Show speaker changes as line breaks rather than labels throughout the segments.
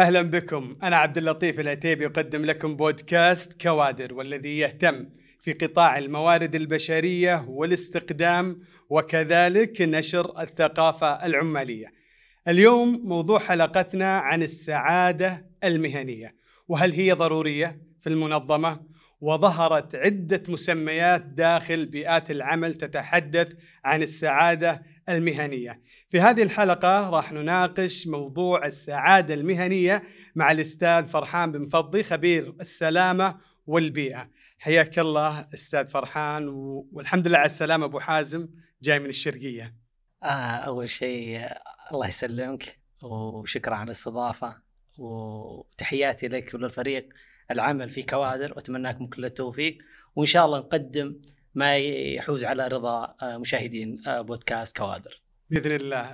أهلا بكم أنا عبد اللطيف العتيبي أقدم لكم بودكاست كوادر والذي يهتم في قطاع الموارد البشرية والاستقدام وكذلك نشر الثقافة العمالية. اليوم موضوع حلقتنا عن السعادة المهنية وهل هي ضرورية في المنظمة؟ وظهرت عدة مسميات داخل بيئات العمل تتحدث عن السعادة المهنية. في هذه الحلقة راح نناقش موضوع السعادة المهنية مع الأستاذ فرحان بن فضي خبير السلامة والبيئة. حياك الله أستاذ فرحان والحمد لله على السلامة أبو حازم جاي من الشرقية.
آه أول شيء الله يسلمك وشكرا على الاستضافة وتحياتي لك وللفريق العمل في كوادر واتمنى لكم كل التوفيق وإن شاء الله نقدم ما يحوز على رضا مشاهدين بودكاست كوادر.
بإذن الله.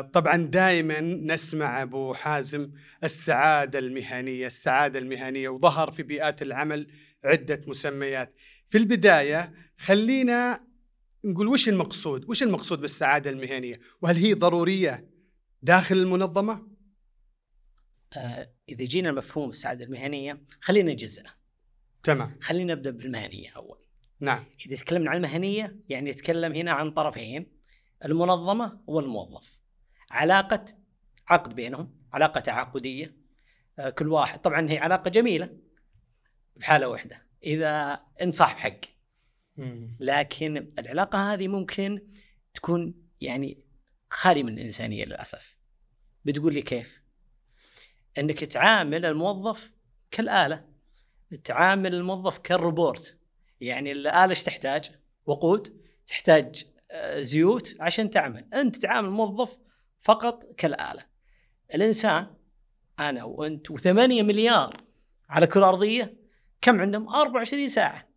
طبعا دائما نسمع أبو حازم السعادة المهنية السعادة المهنية وظهر في بيئات العمل عدة مسميات. في البداية خلينا نقول وش المقصود؟ وش المقصود بالسعادة المهنية؟ وهل هي ضرورية داخل المنظمة؟
إذا جينا لمفهوم السعادة المهنية خلينا نجزئه
تمام.
خلينا نبدأ بالمهنية أول.
نعم.
إذا تكلمنا عن المهنية يعني نتكلم هنا عن طرفين المنظمة والموظف. علاقة عقد بينهم علاقة تعاقدية كل واحد. طبعا هي علاقة جميلة بحالة واحدة إذا انت صاحب حق لكن العلاقة هذه ممكن تكون يعني خالي من الإنسانية للأسف. بتقول لي كيف؟ إنك تعامل الموظف كالآلة تعامل الموظف كالروبورت. يعني الآلة إيش تحتاج؟ وقود تحتاج زيوت عشان تعمل. أنت تعامل الموظف فقط كالآلة. الإنسان أنا وأنت و8 مليار على كل أرضية كم عندهم؟ 24 ساعة.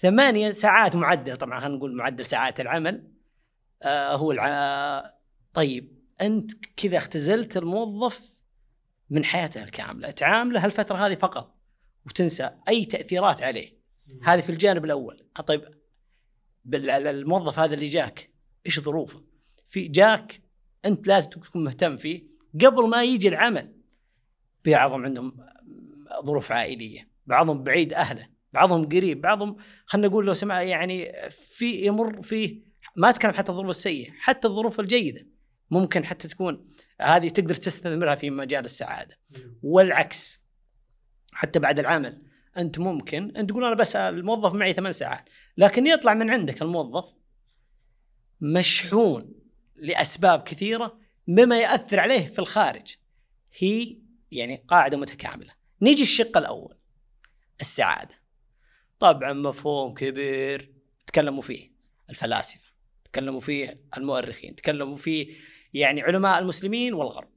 ثمانية ساعات معدل طبعا خلينا نقول معدل ساعات العمل آه هو الع... طيب أنت كذا اختزلت الموظف من حياته الكاملة. تعامله هالفترة هذه فقط وتنسى أي تأثيرات عليه. هذه في الجانب الأول. طيب الموظف هذا اللي جاك إيش ظروفه؟ في جاك أنت لازم تكون مهتم فيه قبل ما يجي العمل. بعضهم عندهم ظروف عائلية بعضهم بعيد أهله بعضهم قريب بعضهم خلينا نقول لو سمع يعني في يمر فيه ما أتكلم حتى الظروف السيئة حتى الظروف الجيدة. ممكن حتى تكون هذه تقدر تستثمرها في مجال السعادة. والعكس حتى بعد العمل. أنت ممكن. أنت تقول أنا بس الموظف معي ثمان ساعات. لكن يطلع من عندك الموظف مشحون لأسباب كثيرة مما ياثر عليه في الخارج. هي يعني قاعدة متكاملة. نيجي الشق الأول. السعادة. طبعا مفهوم كبير. تكلموا فيه الفلاسفة. تكلموا فيه المؤرخين. تكلموا فيه يعني علماء المسلمين والغرب.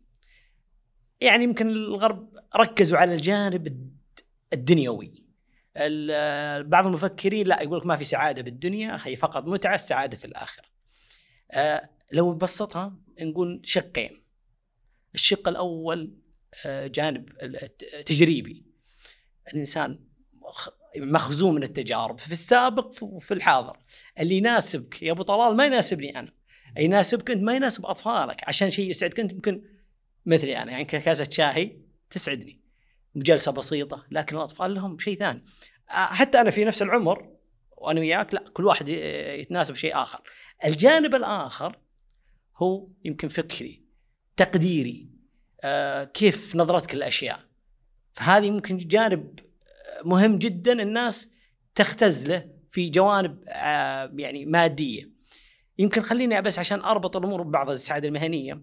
يعني يمكن الغرب ركزوا على الجانب الدنيوي. بعض المفكرين لا يقول لك ما في سعادة بالدنيا هي فقط متعة السعادة في الآخرة. أه لو نبسطها نقول شقين. الشق الأول أه جانب تجريبي. الإنسان مخزون من التجارب في السابق وفي الحاضر. اللي يناسبك يا أبو طلال ما يناسبني أنا. يناسبك أنت ما يناسب أطفالك. عشان شيء يسعدك أنت يمكن مثلي أنا. يعني كاسة شاهي تسعدني. جلسه بسيطة لكن الأطفال لهم شيء ثاني. حتى أنا في نفس العمر وأنا وياك لا كل واحد يتناسب شيء آخر. الجانب الآخر هو يمكن فكري تقديري آه كيف نظرتك للأشياء. فهذه ممكن جانب مهم جدا الناس تختز له في جوانب آه يعني مادية. يمكن خليني بس عشان أربط الأمور ببعض السعادة المهنية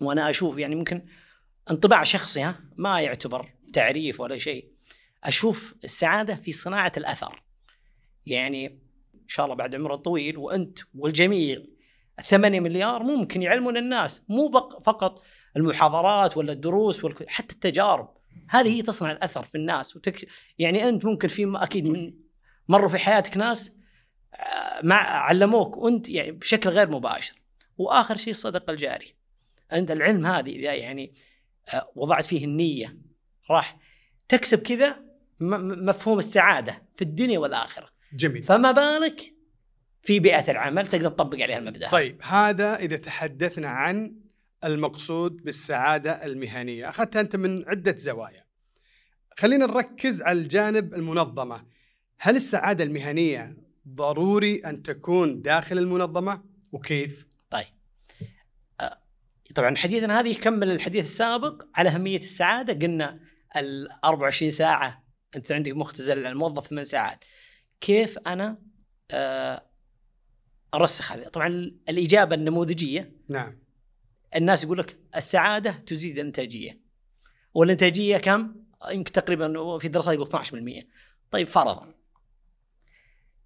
وأنا أشوف يعني ممكن انطباع شخصي ها ما يعتبر تعريف ولا شيء أشوف السعادة في صناعة الأثر. يعني إن شاء الله بعد عمر طويل وأنت والجميع الثمانية مليار ممكن يعلمون الناس مو فقط المحاضرات ولا الدروس ولا حتى التجارب. هذه هي تصنع الأثر في الناس وتك... يعني أنت ممكن في أكيد من مروا في حياتك ناس مع علموك وأنت يعني بشكل غير مباشر. وآخر شيء الصدقه الجاري. أنت العلم هذه اذا يعني وضعت فيه النية. راح تكسب كذا مفهوم السعادة في الدنيا والآخرة
جميل
فما بالك في بيئة العمل تقدر تطبق عليها المبدأ
طيب هذا إذا تحدثنا عن المقصود بالسعادة المهنية؟ أخذتها أنت من عدة زوايا. خلينا نركز على الجانب المنظمة. هل السعادة المهنية ضروري أن تكون داخل المنظمة وكيف؟
طيب آه، طبعا حديثنا هذا يكمل الحديث السابق على أهمية السعادة قلنا ال 24 ساعة. أنت عندك مختزل الموظف ثمان ساعات. كيف أنا آه، أرسخ هذا طبعا الإجابة النموذجية.
نعم.
الناس يقول لك السعادة تزيد الإنتاجية. والإنتاجية كم؟ يمكن تقريبا في دراسات يقول 12% طيب فرضا.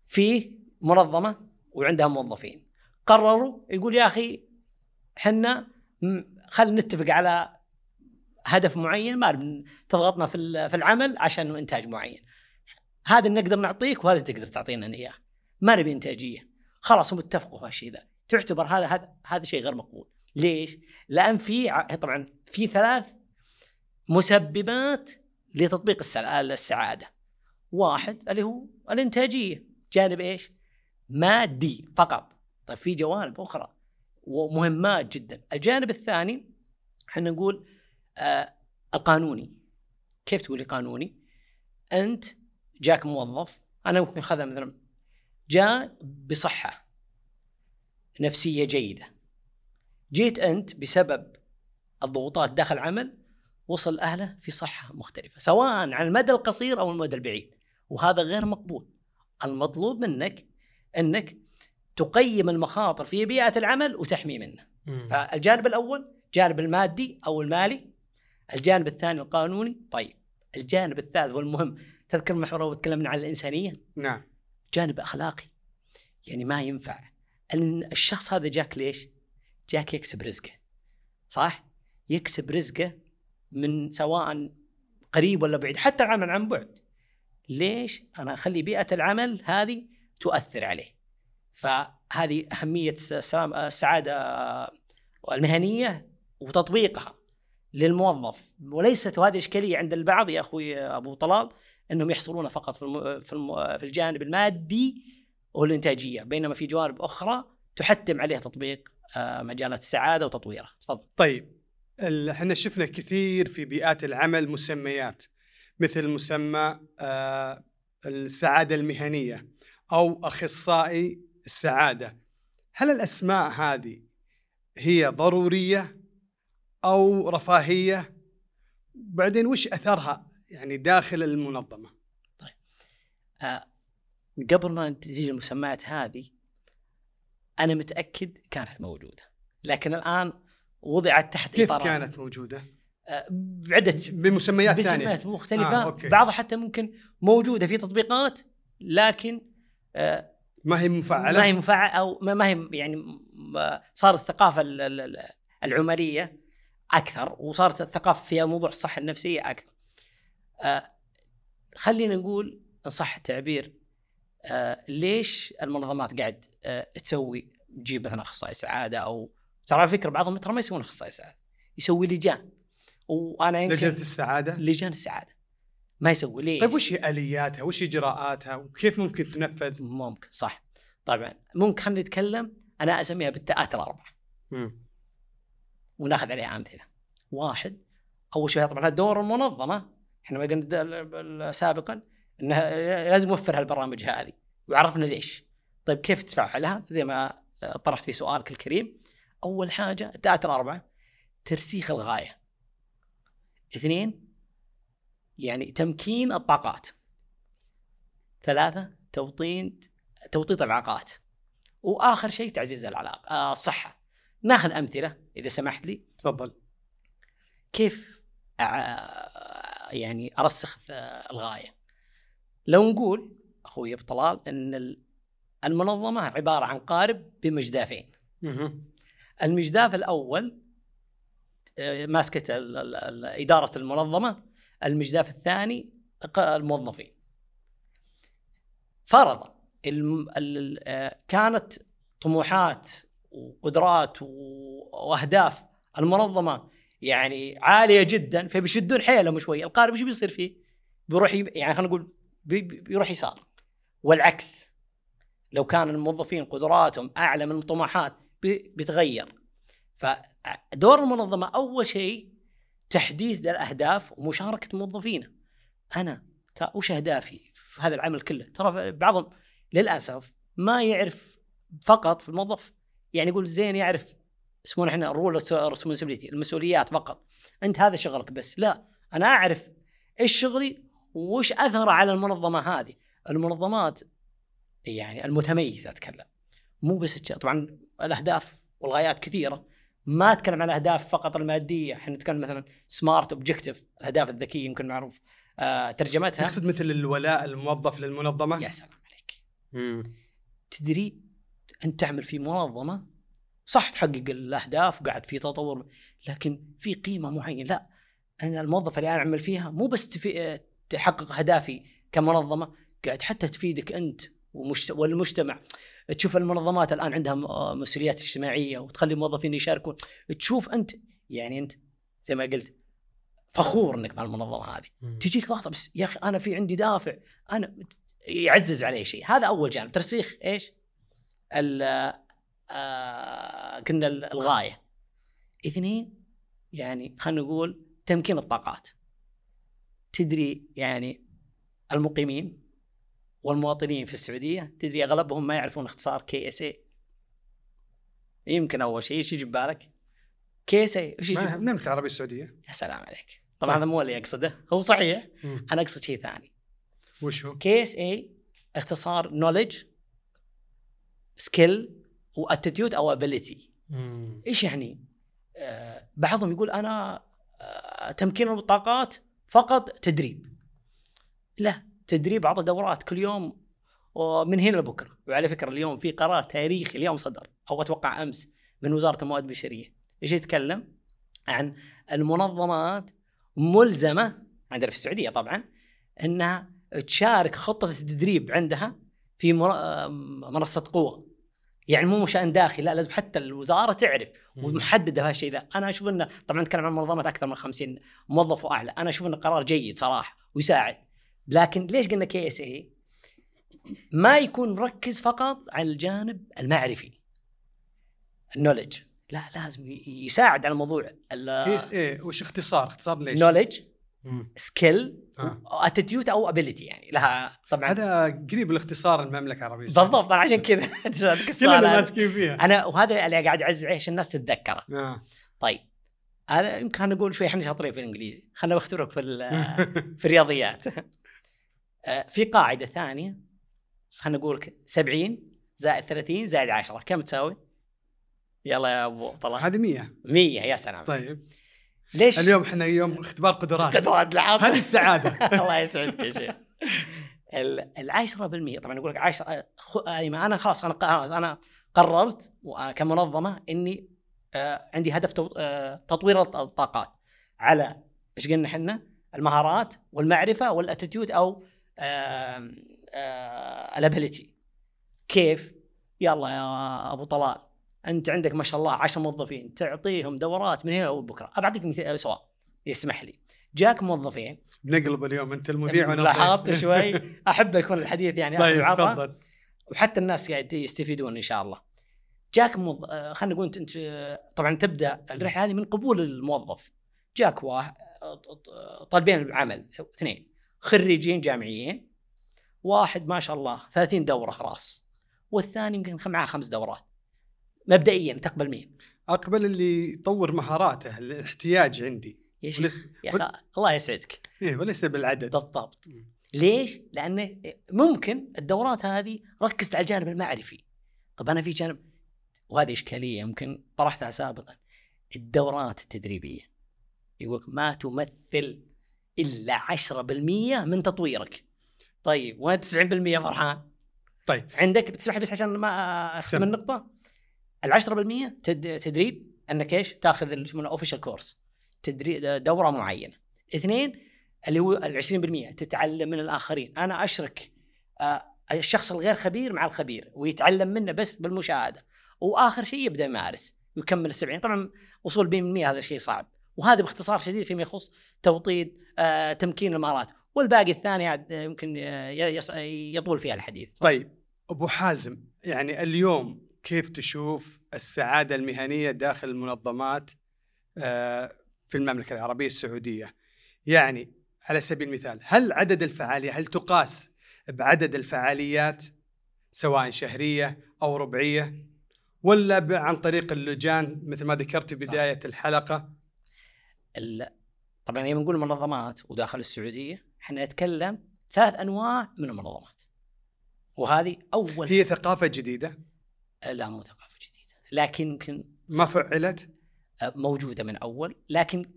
في منظمة وعندها موظفين. قرروا يقول يا أخي إحنا خلينا نتفق على هدف معين ما تضغطنا في في العمل عشان إنتاج معين. هذا نقدر نعطيك وهذا تقدر تعطينا إياه. ما نبي إنتاجية. خلاص هم اتفقوا هالشيء ذا. تعتبر هذا هذا هذا شيء غير مقبول. ليش؟ لأن في طبعا في ثلاث مسببات لتطبيق السعادة. واحد اللي هو الإنتاجية. جانب إيش؟ مادي فقط. طيب في جوانب أخرى ومهمات جدا. الجانب الثاني إحنا نقول القانوني. كيف تقولي قانوني؟ أنت جاك موظف أنا ممكن أخذها مثلا جاء بصحة نفسية جيدة. جيت أنت بسبب الضغوطات داخل العمل وصل أهله في صحة مختلفة سواء على المدى القصير أو المدى البعيد. وهذا غير مقبول. المطلوب منك أنك تقيم المخاطر في بيئة العمل وتحمي منه فالجانب الأول جانب المادي أو المالي الجانب الثاني القانوني طيب. الجانب الثالث والمهم تذكر محور وتكلمنا عن الإنسانية؟
نعم.
جانب أخلاقي. يعني ما ينفع. الشخص هذا جاك ليش؟ جاك يكسب رزقه. صح؟ يكسب رزقه من سواء قريب ولا بعيد حتى العمل عن بعد. ليش؟ أنا أخلي بيئة العمل هذه تؤثر عليه. فهذه أهمية السلام السعاده المهنية وتطبيقها. للموظف. وليست هذه إشكالية عند البعض يا أخوي أبو طلال إنهم يحصرون فقط في في الجانب المادي والإنتاجية بينما في جوانب أخرى تحتم عليها تطبيق آه، مجالات السعادة وتطويرها. تفضل.
طيب إحنا شفنا كثير في بيئات العمل مسميات مثل مسمى آه، السعادة المهنية أو أخصائي السعادة. هل الأسماء هذه هي ضرورية؟ أو رفاهية. بعدين وش أثرها يعني داخل المنظمة؟
طيب. آه قبل ما تجي المسميات هذه أنا متأكد كانت موجودة. لكن الآن وضعت تحت
كيف إطارات. كانت موجودة؟
آه بعده
بمسميات ثانية.
بمسميات مختلفة. آه، بعضها حتى ممكن موجودة في تطبيقات لكن
آه ما هي مفعله
ما هي مفعله أو ما هي يعني صارت الثقافة العمرية. أكثر وصارت الثقافة في موضوع الصحة النفسية أكثر. آه خلينا نقول إن صح التعبير آه ليش المنظمات قاعد آه تسوي تجيب مثلا أخصائي سعادة أو ترى على فكرة بعضهم ترى ما يسوون أخصائي سعادة يسوي لجان
وأنا يمكن لجنة السعادة
لجان السعادة ما يسوي ليش؟
طيب وش هي آلياتها؟ وش إجراءاتها؟ وكيف ممكن تنفذ؟
ممكن صح طبعا ممكن خلينا نتكلم أنا أسميها بالتاءات الاربعه. وناخذ عليها امثله. واحد أول شيء طبعا دور المنظمة إحنا ما قلنا سابقا إنها لازم نوفر هالبرامج هذه وعرفنا ليش. طيب كيف تفعلها؟ زي ما طرحت في سؤالك الكريم. أول حاجة التاءات الأربعة ترسيخ الغاية. اثنين يعني تمكين الطاقات ثلاثة توطين توطيط العلاقات وآخر شيء تعزيز العلاقة آه الصحة ناخذ أمثلة إذا سمحت لي.
تفضل.
كيف يعني أرسخ الغاية؟ لو نقول أخوي أبو طلال إن المنظمة عبارة عن قارب بمجدافين. المجداف الأول آه، ماسكة إدارة المنظمة. المجداف الثاني الموظفين. فرضا آه، كانت طموحات وقدرات وأهداف المنظمة يعني عالية جدا فبيشدون حيلهم شوي. القارب إيش بيصير فيه؟ بيروح يعني خلينا نقول بيروح يسار. والعكس لو كان الموظفين قدراتهم أعلى من الطموحات بيتغير. فدور المنظمة أول شيء تحديد الأهداف ومشاركة موظفينه. أنا وش أهدافي في هذا العمل كله؟ ترى بعضهم للأسف ما يعرف فقط في الموظف. يعني يقول زين يعرف يسمونه إحنا ال role responsibility المسؤوليات فقط. أنت هذا شغلك بس. لا أنا أعرف إيش شغلي وش أثره على المنظمة هذه. المنظمات يعني المتميزة أتكلم. مو بس طبعا الأهداف والغايات كثيرة. ما أتكلم عن الأهداف فقط المادية. إحنا نتكلم مثلا smart objective الأهداف الذكية يمكن معروف. آه ترجمتها.
تقصد مثل الولاء الموظف للمنظمة؟
يا سلام عليك.
مم.
تدري أنت تعمل في منظمة صح تحقق الأهداف وقاعد في تطور لكن في قيمة معينة. لا أنا الموظف اللي أنا أعمل فيها مو بس تفي... تحقق أهدافي كمنظمة قاعد حتى تفيدك أنت ومجت... والمجتمع. تشوف المنظمات الآن عندها مسؤوليات اجتماعية وتخلي الموظفين يشاركون. تشوف أنت يعني أنت زي ما قلت فخور إنك مع المنظمة هذه.
مم.
تجيك ضغطه بس يا أخي أنا في عندي دافع أنا يعزز عليه شيء. هذا أول جانب. ترسيخ إيش؟ آه كنا ال- الغاية. إثنين يعني خلينا نقول تمكين الطاقات. تدري يعني المقيمين والمواطنين في السعودية تدري أغلبهم ما يعرفون اختصار كي إس إي. يمكن أول شيء إيش يجي ببالك؟ KSA. إيش يجي
المملكه العربيه السعودية؟
يا سلام عليك. طبعا هذا مو اللي اقصده هو صحيح. أنا أقصد شيء ثاني.
وش هو؟
KSA اختصار knowledge skill و attitude أو ability
مم.
إيش يعني؟ آه بعضهم يقول أنا آه تمكين الطاقات فقط تدريب لا تدريب اعطى دورات كل يوم ومن هنا لبكرة وعلى فكرة اليوم في قرار تاريخي اليوم صدر أو أتوقع أمس من وزارة الموارد البشرية إيش يتكلم؟ عن المنظمات ملزمة عندنا في السعودية طبعا إنها تشارك خطة التدريب عندها في آه، منصة قوة يعني مو شان داخلي لا لازم حتى الوزارة تعرف ومحددة هالشيء ذا. أنا أشوف إنه طبعا نتكلم عن منظمات أكثر من 50 موظف وأعلى. أنا أشوف إنه قرار جيد صراحة ويساعد. لكن ليش قلنا KSA ما يكون مركز فقط على الجانب المعرفي. ال knowledge لا لازم يساعد على الموضوع
KSA وش اختصار؟ اختصار ليش؟
ال knowledge
مم.
skill
آه.
attitude أو ability يعني. لها طبعا
هذا قريب الاختصار المملكة العربية.
بالضبط أنا عشان كذا.
كلنا. ماسكين فيها.
أنا وهذا اللي قاعد أعزز عليه عشان الناس تتذكره.
آه.
طيب. أنا يمكن نقول شوي إحنا شاطرين في الإنجليزي. خلينا نختبرك في في الرياضيات. آه، في قاعدة ثانية خلينا نقول لك 70 زائد 30 زائد 10 كم تساوي؟ يلا يا أبو طلع
هذه 100
100 يا سلام.
طيب.
ليش؟
اليوم إحنا يوم اختبار قدرات
قدرات العاب
هذه السعادة.
الله يسعدك يا شيخ. ال 10% طبعا يقول لك 10 خ- أيمن، أنا خلاص أنا أنا قررت وأنا كمنظمة إني آه، عندي هدف آه، تطوير الط- الطاقات. على إيش قلنا إحنا؟ المهارات والمعرفة وال attitude أو ال ability كيف؟ يلا يا أبو طلال. أنت عندك ما شاء الله 10 موظفين تعطيهم دورات من هنا وبكرة. ابعطيك سؤال يسمح لي. جاك موظفين.
بنقلب اليوم أنت المذيع وأنا
لاحظت. شوي؟ أحب يكون الحديث يعني
طيب. تفضل.
وحتى الناس قاعد يستفيدون إن شاء الله. جاك موظ... آه، خلينا نقول أنت آه، طبعا تبدأ الرحلة هذه من قبول الموظف. جاك واحد آه، طالبين العمل اثنين خريجين جامعيين واحد ما شاء الله 30 دورة خلاص والثاني يمكن معاه خمس دورات. مبدئيا تقبل مين؟
أقبل اللي يطور مهاراته الاحتياج عندي.
يا
وليس
يا أخي الله يسعدك.
إيه وليس بالعدد.
بالضبط. ليش؟ لأنه ممكن الدورات هذه ركزت على الجانب المعرفي. طب أنا في جانب وهذه إشكالية يمكن طرحتها سابقا. الدورات التدريبية. يقول ما تمثل إلا 10% من تطويرك. طيب وين 90% فرحان؟
طيب.
عندك بتسمح لي بس عشان ما اختم
سم.
ال 10% تد... تدريب انك إيش؟ تاخذ اللي يسمونه official course تدريب دورة معينة. اثنين اللي هو ال 20% تتعلم من الآخرين، أنا أشرك آه، الشخص الغير خبير مع الخبير ويتعلم منه بس بالمشاهدة. وآخر شيء يبدأ يمارس ويكمل ال 70 طبعا وصول ب 100 هذا شيء صعب. وهذا باختصار شديد فيما يخص توطيد آه، تمكين المهارات والباقي الثاني يمكن آه، يص- يطول فيها الحديث.
طيب أبو حازم يعني اليوم كيف تشوف السعادة المهنية داخل المنظمات آه، في المملكة العربية السعودية؟ يعني على سبيل المثال هل عدد الفعاليات هل تقاس بعدد الفعاليات سواء شهرية أو ربعية ولا عن طريق اللجان مثل ما ذكرت في بداية الحلقة؟
ال- طبعا لما نقول منظمات وداخل السعودية إحنا نتكلم ثلاث أنواع من المنظمات. وهذه أول
هي ثقافة جديدة؟
لا مو ثقافة جديدة. لكن يمكن
ما فعلت؟
موجودة من أول لكن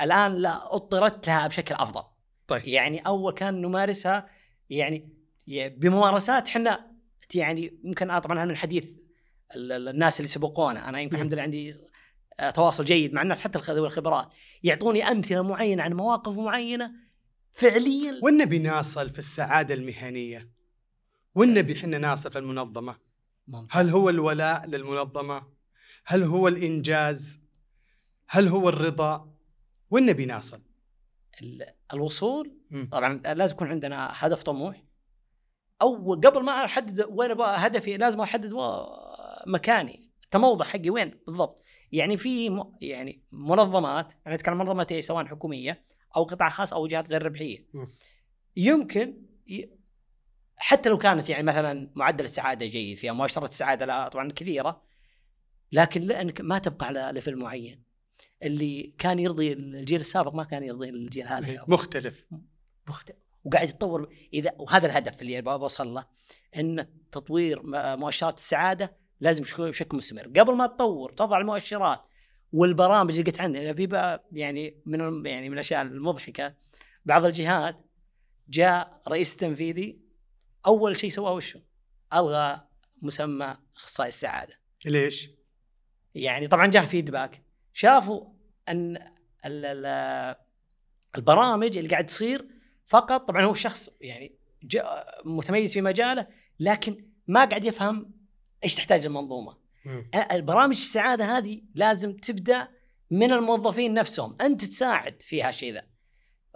الآن لا اضطرت لها بشكل أفضل.
طيب.
يعني أول كان نمارسها يعني بممارسات إحنا يعني يمكن آه طبعا من الحديث ال- ال- الناس اللي سبقونا. أنا يمكن. الحمد لله عندي آه، تواصل جيد مع الناس حتى ذوي الخبرات. يعطوني أمثلة معينة عن مواقف معينة فعليا.
وين نبي نصل في السعادة المهنية؟ وين نبي إحنا نصل في المنظمة؟
ممتاز.
هل هو الولاء للمنظمة؟ هل هو الإنجاز؟ هل هو الرضا؟ وين نبي نصل؟
ال- الوصول. طبعا لازم يكون عندنا هدف طموح أو قبل ما أحدد وين أبغى هدفي لازم أحدد مكاني التموضع حقي وين بالضبط يعني في م... يعني منظمات أنا أتكلم عن منظمات إيه، سواء حكومية أو قطاع خاص أو جهات غير
ربحية.
يمكن ي... حتى لو كانت يعني مثلا معدل السعادة جيد فيها مؤشرات السعادة لا طبعا كثيرة لكن لأنك ما تبقى على ليفل معين. اللي كان يرضي الجيل السابق ما كان يرضي الجيل هذا.
مختلف.
مختلف. وقاعد يتطور. إذا وهذا الهدف اللي أبغى أوصل له إن تطوير مؤشرات السعادة لازم بشكل مستمر. قبل ما تطور تضع المؤشرات والبرامج اللي قلت عنها في يعني من يعني من الأشياء المضحكة. بعض الجهات جاء رئيس تنفيذي أول شيء سواه وشه؟ ألغى مسمى أخصائي السعادة.
ليش؟
يعني طبعا جاء فيدباك شافوا أن ال- ال- البرامج اللي قاعد تصير فقط طبعا هو شخص يعني متميز في مجاله لكن ما قاعد يفهم إيش تحتاج المنظومة. البرامج السعادة هذه لازم تبدأ من الموظفين نفسهم. أنت تساعد في هالشيء ذا.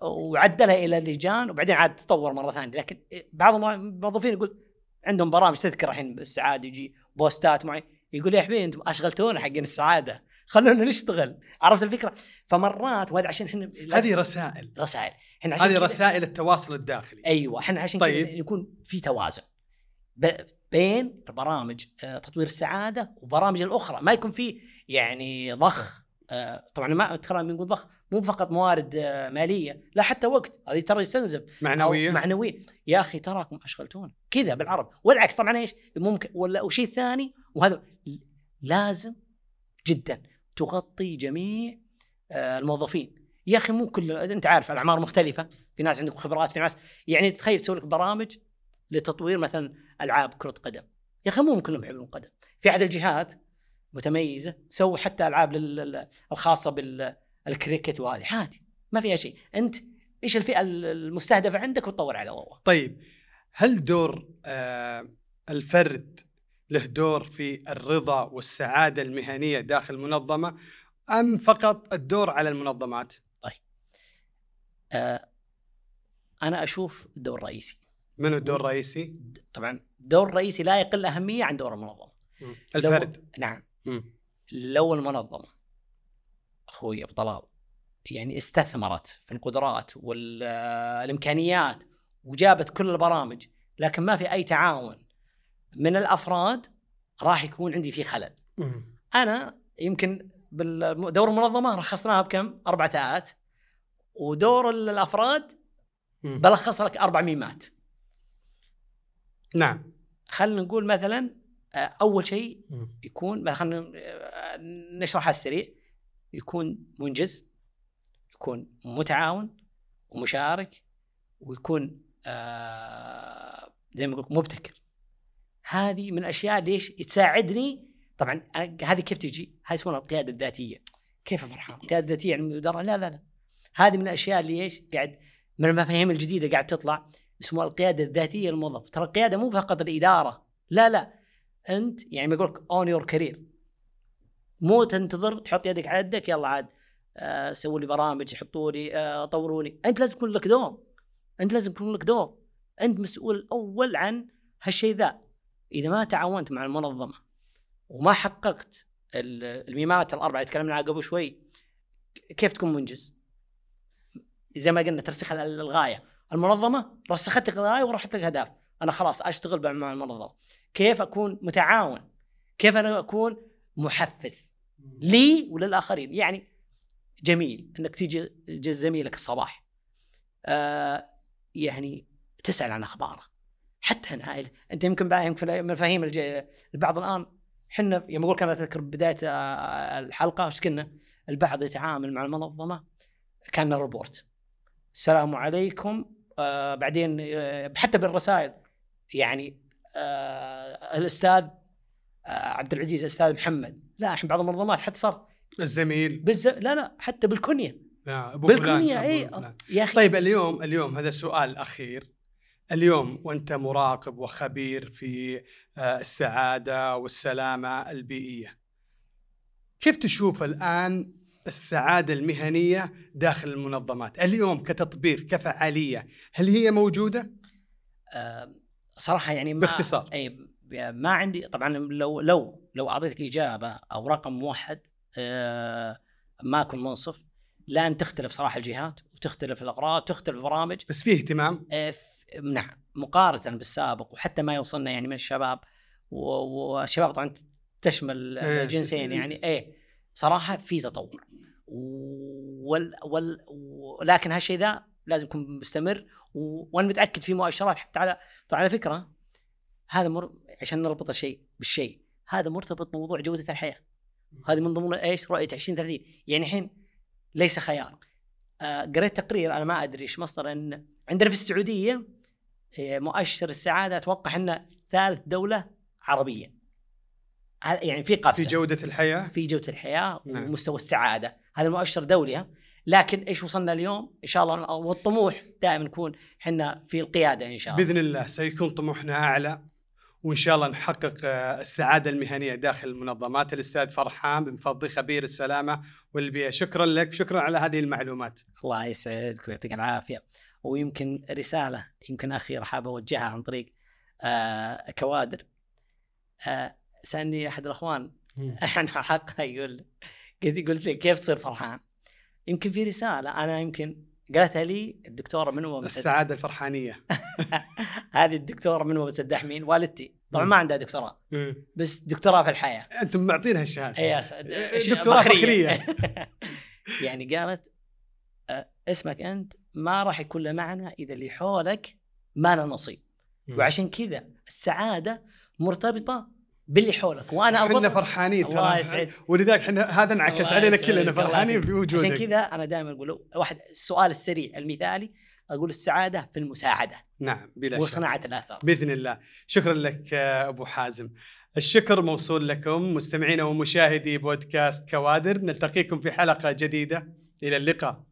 وعدلها إلى اللجان وبعدين عاد تطور مرة ثانية. لكن بعض الموظفين يقول عندهم برامج تذكر الحين بالسعادة يجي بوستات معي يقول يا حبيبي أنتم أشغلتونا حقين السعادة خلونا نشتغل. عرفت الفكرة؟ فمرات وهذا عشان إحنا
هذه رسائل.
رسائل. إحنا عشان
هذه رسائل التواصل الداخلي.
أيوه إحنا عشان
طيب.
يكون في توازن ب- بين برامج آه، تطوير السعادة وبرامج الأخرى. ما يكون في يعني ضخ آه، طبعا ما ترى بنقول ضخ مو فقط موارد آه، مالية لا حتى وقت. هذه ترى يستنزف.
معنوية.
معنوية. يا أخي تراكم أشغلتونا. كذا بالعرب. والعكس طبعا إيش؟ ممكن. ولا وشيء ثاني وهذا لازم جدا تغطي جميع آه، الموظفين. يا أخي مو كل أنت عارف الأعمار مختلفة. في ناس عندهم خبرات في ناس يعني تخيل تسوي لك برامج لتطوير مثلا ألعاب كرة قدم. يا أخي مو كلهم يحبون قدم في احد الجهات متميزة. سووا حتى ألعاب لل- لل- الخاصه بالكريكت وهذه عادي ما فيها شيء أنت إيش الفئة المستهدفة عندك وتطور على ضوء
طيب هل دور آه الفرد له دور في الرضا والسعاده المهنيه داخل المنظمه ام فقط الدور على المنظمات؟
آه أنا أشوف دور رئيسي
من الدور الرئيسي؟
طبعا دور رئيسي لا يقل اهميه عن دور المنظمه
الفرد
نعم
مم.
لو المنظمه أخوي أبو طلال يعني استثمرت في القدرات والامكانيات وجابت كل البرامج لكن ما في أي تعاون من الأفراد راح يكون عندي فيه خلل. أنا يمكن بالدور المنظمة رخصناها بكم؟ أربع تاءات ودور
الأفراد.
بلخص لك أربع ميمات
نعم
خلينا نقول مثلا أول شيء. يكون خلينا نشرحها السريع يكون منجز يكون متعاون ومشارك ويكون آه زي ما مبتكر. هذه من الأشياء ليش تساعدني. طبعا هذه كيف تجي؟ هذه يسمونها القيادة الذاتية. كيف فرحان؟ القيادة الذاتية يعني لا لا لا. هذه من الأشياء اللي إيش؟ قاعد من المفاهيم الجديدة قاعد تطلع اسمها القيادة الذاتية للموظف ترى القيادة مو فقط الإدارة. لا لا. أنت يعني ما يقول لك own your career مو تنتظر تحط يدك على يدك يلا عاد آه سووا لي برامج حطوا لي آه طوروني. أنت لازم يكون لك دور أنت لازم يكون لك دور أنت مسؤول الأول عن هالشيء ذا. إذا ما تعاونت مع المنظمة وما حققت ال- الميمات الأربعة اللي تكلمنا عنها قبل شوي كيف تكون منجز؟ زي ما قلنا ترسيخ ال- الغاية. المنظمة رسخت لك الغاية ورحت لك اهداف أنا خلاص أشتغل مع المنظمة. كيف أكون متعاون؟ كيف أنا أكون محفز؟ لي وللآخرين. يعني جميل إنك تيجي زميلك الصباح. آه يعني تسأل عن اخباره حتى عن عائلة أنت يمكن يمكن مفاهيم البعض الآن إحنا يوم أقول كان أذكر بداية آه، الحلقة إيش كنا؟ البعض يتعامل مع المنظمة كأنه روبوت السلام عليكم. آه بعدين آه حتى بالرسائل يعني آه الأستاذ آه عبد العزيز الاستاذ محمد. لا الحين بعض المنظمات حتى صار
الزميل.
بالز... لا لا حتى
بالكنية. فلان
بالكنية
أبو
اي. يا أخي.
طيب اليوم اليوم هذا سؤال أخير. اليوم وأنت مراقب وخبير في آه، السعادة والسلامة البيئية. كيف تشوف الآن السعادة المهنية داخل المنظمات؟ اليوم كتطبيق كفعالية هل هي موجودة؟
آه صراحة يعني ما
باختصار.
اي ما عندي طبعا لو لو لو أعطيتك إجابة أو رقم موحد آه ما أكون منصف. لأن تختلف صراحة الجهات وتختلف الأغراض تختلف البرامج.
بس فيه اهتمام؟
آه، نعم مقارنة بالسابق وحتى ما يوصلنا يعني من الشباب. والشباب طبعا تشمل
إيه.
الجنسين يعني. إيه صراحة في تطور. وال وال ولكن هالشيء ذا لازم يكون مستمر. وأنا متأكد في مؤشرات حتى على طبعا على فكرة هذا مر... عشان نربط الشيء بالشيء. هذا مرتبط بموضوع جودة الحياة. هذه من ضمن إيش؟ رؤية 2030 يعني الحين ليس خيار. آه، قريت تقرير أنا ما أدري إيش مصدر إن عندنا في السعودية آه، مؤشر السعادة أتوقع إنه ثالث دولة عربية. يعني في قفزة.
في جودة الحياة؟
في جودة الحياة
نعم.
ومستوى السعادة. هذا مؤشر دولي لكن إيش وصلنا اليوم؟ إن شاء الله والطموح دائما نكون إحنا في القيادة إن شاء الله.
بإذن الله سيكون طموحنا أعلى. وإن شاء الله نحقق آه، السعادة المهنية داخل المنظمات. الأستاذ فرحان بن فضي خبير السلامة والبيئة. شكرا لك شكرا على هذه المعلومات.
الله يسعدك ويعطيك العافية. ويمكن رسالة يمكن اخيره حاب أوجهها عن طريق آه كوادر. آه سألني أحد الأخوان. عن حقها يقول قلت له كيف تصير فرحان؟ يمكن في رسالة أنا يمكن قالتها لي الدكتورة منوه مسد
السعادة الفرحانية.
هذه الدكتورة منوه مسدح مين؟ والدتي. طبعا. ما عندها دكتوراه. بس دكتوراه في الحياة.
أنتم معطينها الشهادة.
اي يا سعد
دكتوراه فخرية.
يعني قالت اسمك أنت ما راح يكون له معنى إذا اللي حولك ما له نصيب. وعشان كذا السعادة مرتبطة باللي حولك وأنا
إحنا
اربط
فرحانين
الله
ترى
يسعد.
ولذلك إحنا هذا انعكس
الله
علينا كلنا
الله
فرحانين
يسعدك.
في وجودك
عشان كذا أنا دائما أقول واحد السؤال السريع المثالي أقول السعادة في المساعدة
نعم بلا شك.
وصناعة الآثار.
بإذن الله. شكرا لك أبو حازم. الشكر موصول لكم مستمعينا ومشاهدي بودكاست كوادر. نلتقيكم في حلقة جديدة. إلى اللقاء.